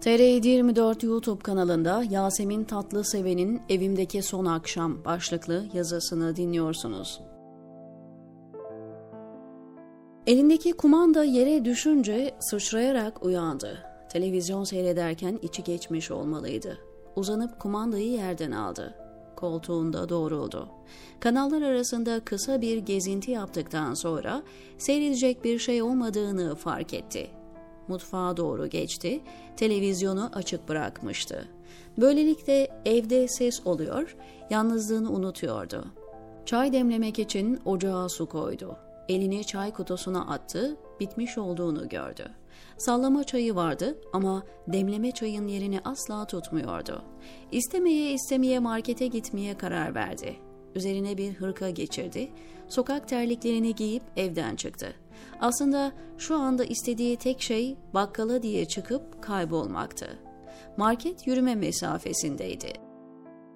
TR 24 YouTube kanalında Yasemin Tatlıseven'in Evimdeki Son Akşam başlıklı yazısını dinliyorsunuz. Elindeki kumanda yere düşünce sıçrayarak uyandı. Televizyon seyrederken içi geçmiş olmalıydı. Uzanıp kumandayı yerden aldı. Koltuğunda doğruldu. Kanallar arasında kısa bir gezinti yaptıktan sonra seyredecek bir şey olmadığını fark etti mutfağa doğru geçti, televizyonu açık bırakmıştı. Böylelikle evde ses oluyor, yalnızlığını unutuyordu. Çay demlemek için ocağa su koydu. Elini çay kutusuna attı, bitmiş olduğunu gördü. Sallama çayı vardı ama demleme çayın yerini asla tutmuyordu. İstemeye istemeye markete gitmeye karar verdi. Üzerine bir hırka geçirdi, sokak terliklerini giyip evden çıktı. Aslında şu anda istediği tek şey bakkala diye çıkıp kaybolmaktı. Market yürüme mesafesindeydi.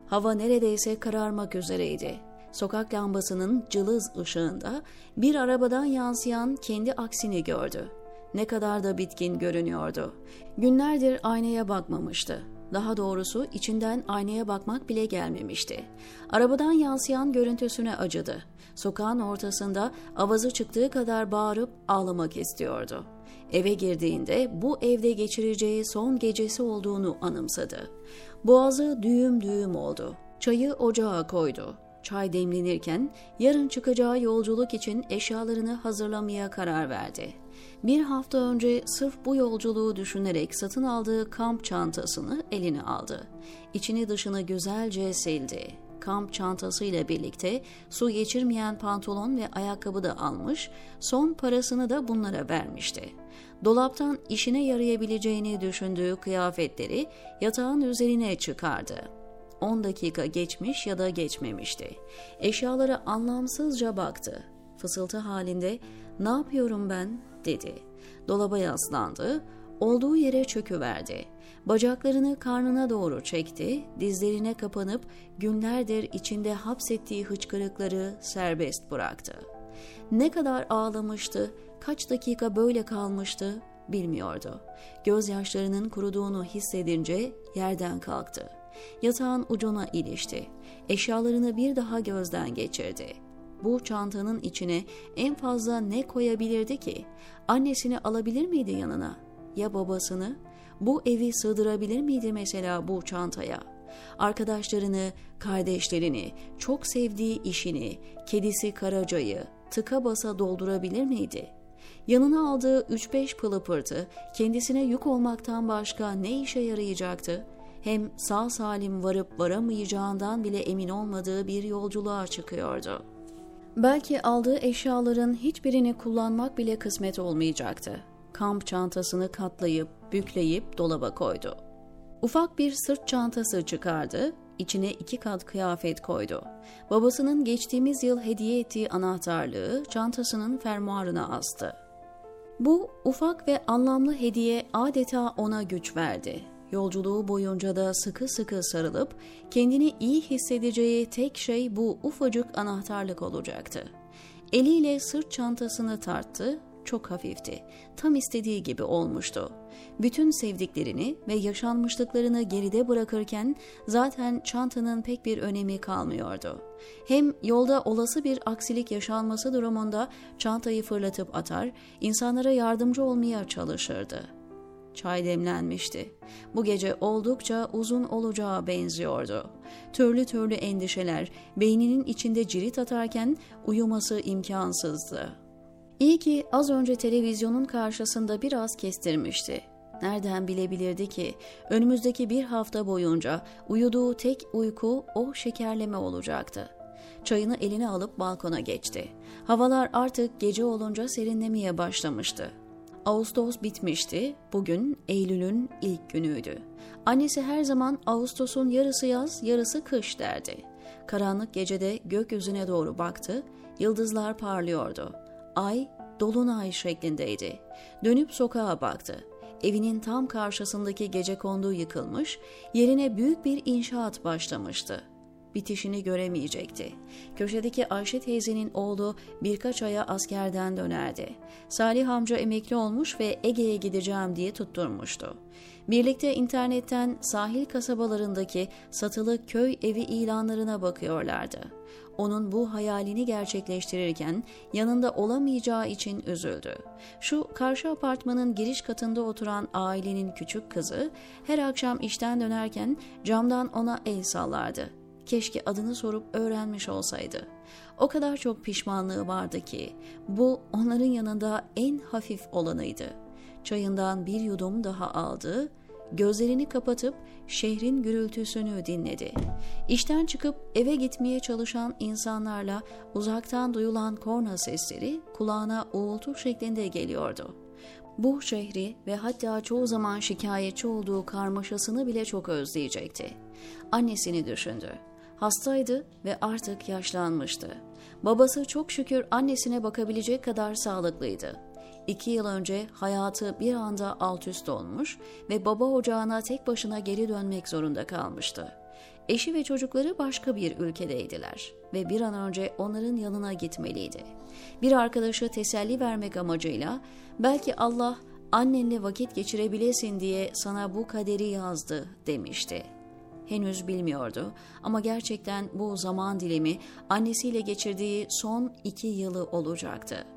Hava neredeyse kararmak üzereydi. Sokak lambasının cılız ışığında bir arabadan yansıyan kendi aksini gördü. Ne kadar da bitkin görünüyordu. Günlerdir aynaya bakmamıştı. Daha doğrusu içinden aynaya bakmak bile gelmemişti. Arabadan yansıyan görüntüsüne acıdı. Sokağın ortasında avazı çıktığı kadar bağırıp ağlamak istiyordu. Eve girdiğinde bu evde geçireceği son gecesi olduğunu anımsadı. Boğazı düğüm düğüm oldu. Çayı ocağa koydu. Çay demlenirken yarın çıkacağı yolculuk için eşyalarını hazırlamaya karar verdi. Bir hafta önce sırf bu yolculuğu düşünerek satın aldığı kamp çantasını eline aldı. İçini dışını güzelce sildi. Kamp çantasıyla birlikte su geçirmeyen pantolon ve ayakkabı da almış, son parasını da bunlara vermişti. Dolaptan işine yarayabileceğini düşündüğü kıyafetleri yatağın üzerine çıkardı. 10 dakika geçmiş ya da geçmemişti. Eşyalara anlamsızca baktı. Fısıltı halinde "Ne yapıyorum ben?" dedi. Dolaba yaslandı, olduğu yere çöküverdi. Bacaklarını karnına doğru çekti, dizlerine kapanıp günlerdir içinde hapsettiği hıçkırıkları serbest bıraktı. Ne kadar ağlamıştı, kaç dakika böyle kalmıştı bilmiyordu. Gözyaşlarının kuruduğunu hissedince yerden kalktı. Yatağın ucuna ilişti. Eşyalarını bir daha gözden geçirdi. Bu çantanın içine en fazla ne koyabilirdi ki? Annesini alabilir miydi yanına? Ya babasını? Bu evi sığdırabilir miydi mesela bu çantaya? Arkadaşlarını, kardeşlerini, çok sevdiği işini, kedisi Karaca'yı tıka basa doldurabilir miydi? Yanına aldığı 3-5 pılı pırtı kendisine yük olmaktan başka ne işe yarayacaktı? Hem sağ salim varıp varamayacağından bile emin olmadığı bir yolculuğa çıkıyordu. Belki aldığı eşyaların hiçbirini kullanmak bile kısmet olmayacaktı. Kamp çantasını katlayıp, bükleyip dolaba koydu. Ufak bir sırt çantası çıkardı, içine iki kat kıyafet koydu. Babasının geçtiğimiz yıl hediye ettiği anahtarlığı çantasının fermuarına astı. Bu ufak ve anlamlı hediye adeta ona güç verdi. Yolculuğu boyunca da sıkı sıkı sarılıp kendini iyi hissedeceği tek şey bu ufacık anahtarlık olacaktı. Eliyle sırt çantasını tarttı, çok hafifti. Tam istediği gibi olmuştu. Bütün sevdiklerini ve yaşanmışlıklarını geride bırakırken zaten çantanın pek bir önemi kalmıyordu. Hem yolda olası bir aksilik yaşanması durumunda çantayı fırlatıp atar, insanlara yardımcı olmaya çalışırdı. Çay demlenmişti. Bu gece oldukça uzun olacağı benziyordu. Türlü türlü endişeler beyninin içinde cirit atarken uyuması imkansızdı. İyi ki az önce televizyonun karşısında biraz kestirmişti. Nereden bilebilirdi ki önümüzdeki bir hafta boyunca uyuduğu tek uyku o şekerleme olacaktı. Çayını eline alıp balkona geçti. Havalar artık gece olunca serinlemeye başlamıştı. Ağustos bitmişti, bugün Eylül'ün ilk günüydü. Annesi her zaman Ağustos'un yarısı yaz, yarısı kış derdi. Karanlık gecede gökyüzüne doğru baktı, yıldızlar parlıyordu. Ay, dolunay şeklindeydi. Dönüp sokağa baktı. Evinin tam karşısındaki gece kondu yıkılmış, yerine büyük bir inşaat başlamıştı bitişini göremeyecekti. Köşedeki Ayşe teyzenin oğlu birkaç aya askerden dönerdi. Salih amca emekli olmuş ve Ege'ye gideceğim diye tutturmuştu. Birlikte internetten sahil kasabalarındaki satılı köy evi ilanlarına bakıyorlardı. Onun bu hayalini gerçekleştirirken yanında olamayacağı için üzüldü. Şu karşı apartmanın giriş katında oturan ailenin küçük kızı her akşam işten dönerken camdan ona el sallardı. Keşke adını sorup öğrenmiş olsaydı. O kadar çok pişmanlığı vardı ki bu onların yanında en hafif olanıydı. Çayından bir yudum daha aldı, gözlerini kapatıp şehrin gürültüsünü dinledi. İşten çıkıp eve gitmeye çalışan insanlarla uzaktan duyulan korna sesleri kulağına uğultu şeklinde geliyordu. Bu şehri ve hatta çoğu zaman şikayetçi olduğu karmaşasını bile çok özleyecekti. Annesini düşündü. Hastaydı ve artık yaşlanmıştı. Babası çok şükür annesine bakabilecek kadar sağlıklıydı. İki yıl önce hayatı bir anda alt üst olmuş ve baba ocağına tek başına geri dönmek zorunda kalmıştı. Eşi ve çocukları başka bir ülkedeydiler ve bir an önce onların yanına gitmeliydi. Bir arkadaşı teselli vermek amacıyla belki Allah annenle vakit geçirebilesin diye sana bu kaderi yazdı demişti. Henüz bilmiyordu ama gerçekten bu zaman dilimi annesiyle geçirdiği son iki yılı olacaktı.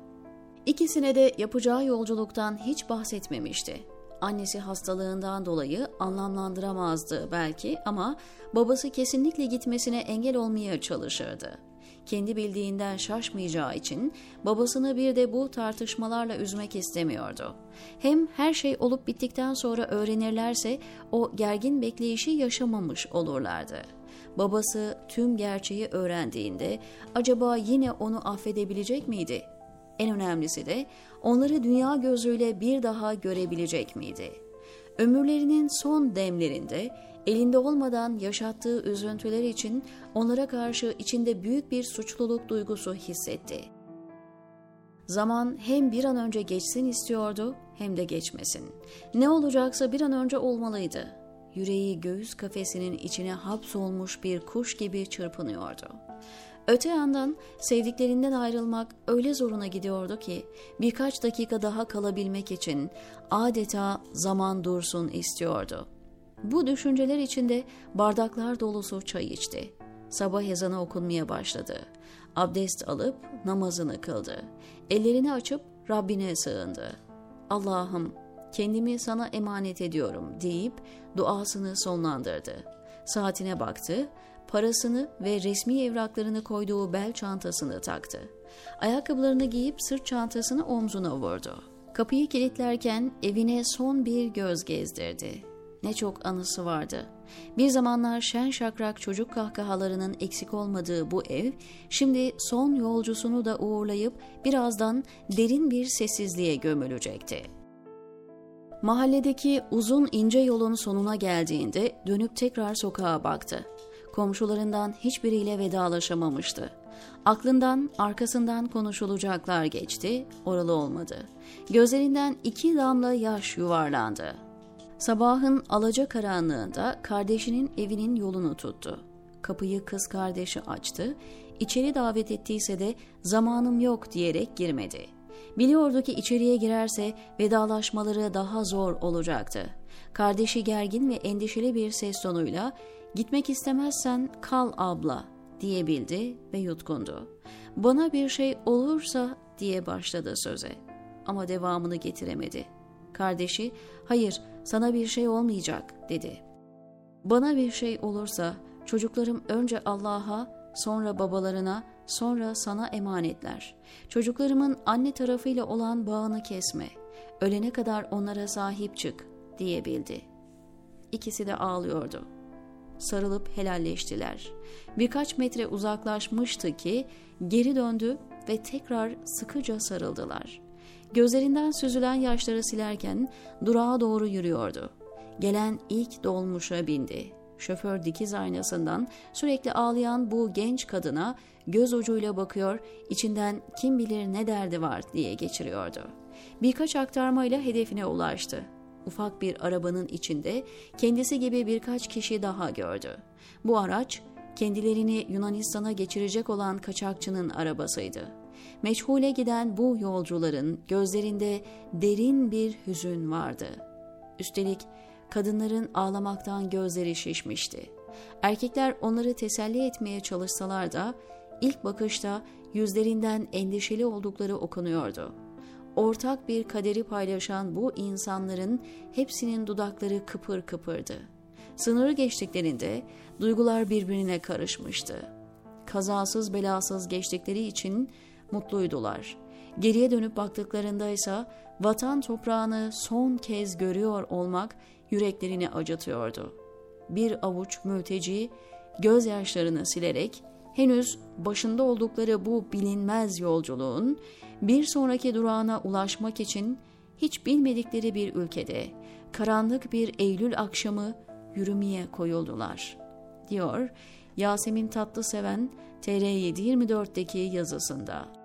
İkisine de yapacağı yolculuktan hiç bahsetmemişti. Annesi hastalığından dolayı anlamlandıramazdı belki ama babası kesinlikle gitmesine engel olmaya çalışırdı. Kendi bildiğinden şaşmayacağı için babasını bir de bu tartışmalarla üzmek istemiyordu. Hem her şey olup bittikten sonra öğrenirlerse o gergin bekleyişi yaşamamış olurlardı. Babası tüm gerçeği öğrendiğinde acaba yine onu affedebilecek miydi? En önemlisi de onları dünya gözüyle bir daha görebilecek miydi? Ömürlerinin son demlerinde elinde olmadan yaşattığı üzüntüler için onlara karşı içinde büyük bir suçluluk duygusu hissetti. Zaman hem bir an önce geçsin istiyordu hem de geçmesin. Ne olacaksa bir an önce olmalıydı. Yüreği göğüs kafesinin içine hapsolmuş bir kuş gibi çırpınıyordu. Öte yandan sevdiklerinden ayrılmak öyle zoruna gidiyordu ki birkaç dakika daha kalabilmek için adeta zaman dursun istiyordu. Bu düşünceler içinde bardaklar dolusu çay içti. Sabah ezanı okunmaya başladı. Abdest alıp namazını kıldı. Ellerini açıp Rabbine sığındı. Allah'ım kendimi sana emanet ediyorum deyip duasını sonlandırdı. Saatine baktı, parasını ve resmi evraklarını koyduğu bel çantasını taktı. Ayakkabılarını giyip sırt çantasını omzuna vurdu. Kapıyı kilitlerken evine son bir göz gezdirdi. Ne çok anısı vardı. Bir zamanlar şen şakrak çocuk kahkahalarının eksik olmadığı bu ev, şimdi son yolcusunu da uğurlayıp birazdan derin bir sessizliğe gömülecekti. Mahalledeki uzun ince yolun sonuna geldiğinde dönüp tekrar sokağa baktı. Komşularından hiçbiriyle vedalaşamamıştı. Aklından arkasından konuşulacaklar geçti, oralı olmadı. Gözlerinden iki damla yaş yuvarlandı. Sabahın alaca karanlığında kardeşinin evinin yolunu tuttu. Kapıyı kız kardeşi açtı, içeri davet ettiyse de zamanım yok diyerek girmedi. Biliyordu ki içeriye girerse vedalaşmaları daha zor olacaktı. Kardeşi gergin ve endişeli bir ses tonuyla Gitmek istemezsen kal abla diyebildi ve yutkundu. Bana bir şey olursa diye başladı söze ama devamını getiremedi. Kardeşi hayır sana bir şey olmayacak dedi. Bana bir şey olursa çocuklarım önce Allah'a sonra babalarına sonra sana emanetler. Çocuklarımın anne tarafıyla olan bağını kesme. Ölene kadar onlara sahip çık diyebildi. İkisi de ağlıyordu.'' sarılıp helalleştiler. Birkaç metre uzaklaşmıştı ki geri döndü ve tekrar sıkıca sarıldılar. Gözlerinden süzülen yaşları silerken durağa doğru yürüyordu. Gelen ilk dolmuşa bindi. Şoför dikiz aynasından sürekli ağlayan bu genç kadına göz ucuyla bakıyor, içinden kim bilir ne derdi var diye geçiriyordu. Birkaç aktarmayla hedefine ulaştı ufak bir arabanın içinde kendisi gibi birkaç kişi daha gördü. Bu araç kendilerini Yunanistan'a geçirecek olan kaçakçının arabasıydı. Meçhule giden bu yolcuların gözlerinde derin bir hüzün vardı. Üstelik Kadınların ağlamaktan gözleri şişmişti. Erkekler onları teselli etmeye çalışsalar da ilk bakışta yüzlerinden endişeli oldukları okunuyordu. Ortak bir kaderi paylaşan bu insanların hepsinin dudakları kıpır kıpırdı. Sınırı geçtiklerinde duygular birbirine karışmıştı. Kazasız belasız geçtikleri için mutluydular. Geriye dönüp baktıklarında ise vatan toprağını son kez görüyor olmak yüreklerini acıtıyordu. Bir avuç mülteci gözyaşlarını silerek henüz başında oldukları bu bilinmez yolculuğun bir sonraki durağına ulaşmak için hiç bilmedikleri bir ülkede karanlık bir Eylül akşamı yürümeye koyuldular, diyor Yasemin Tatlıseven TR724'deki yazısında.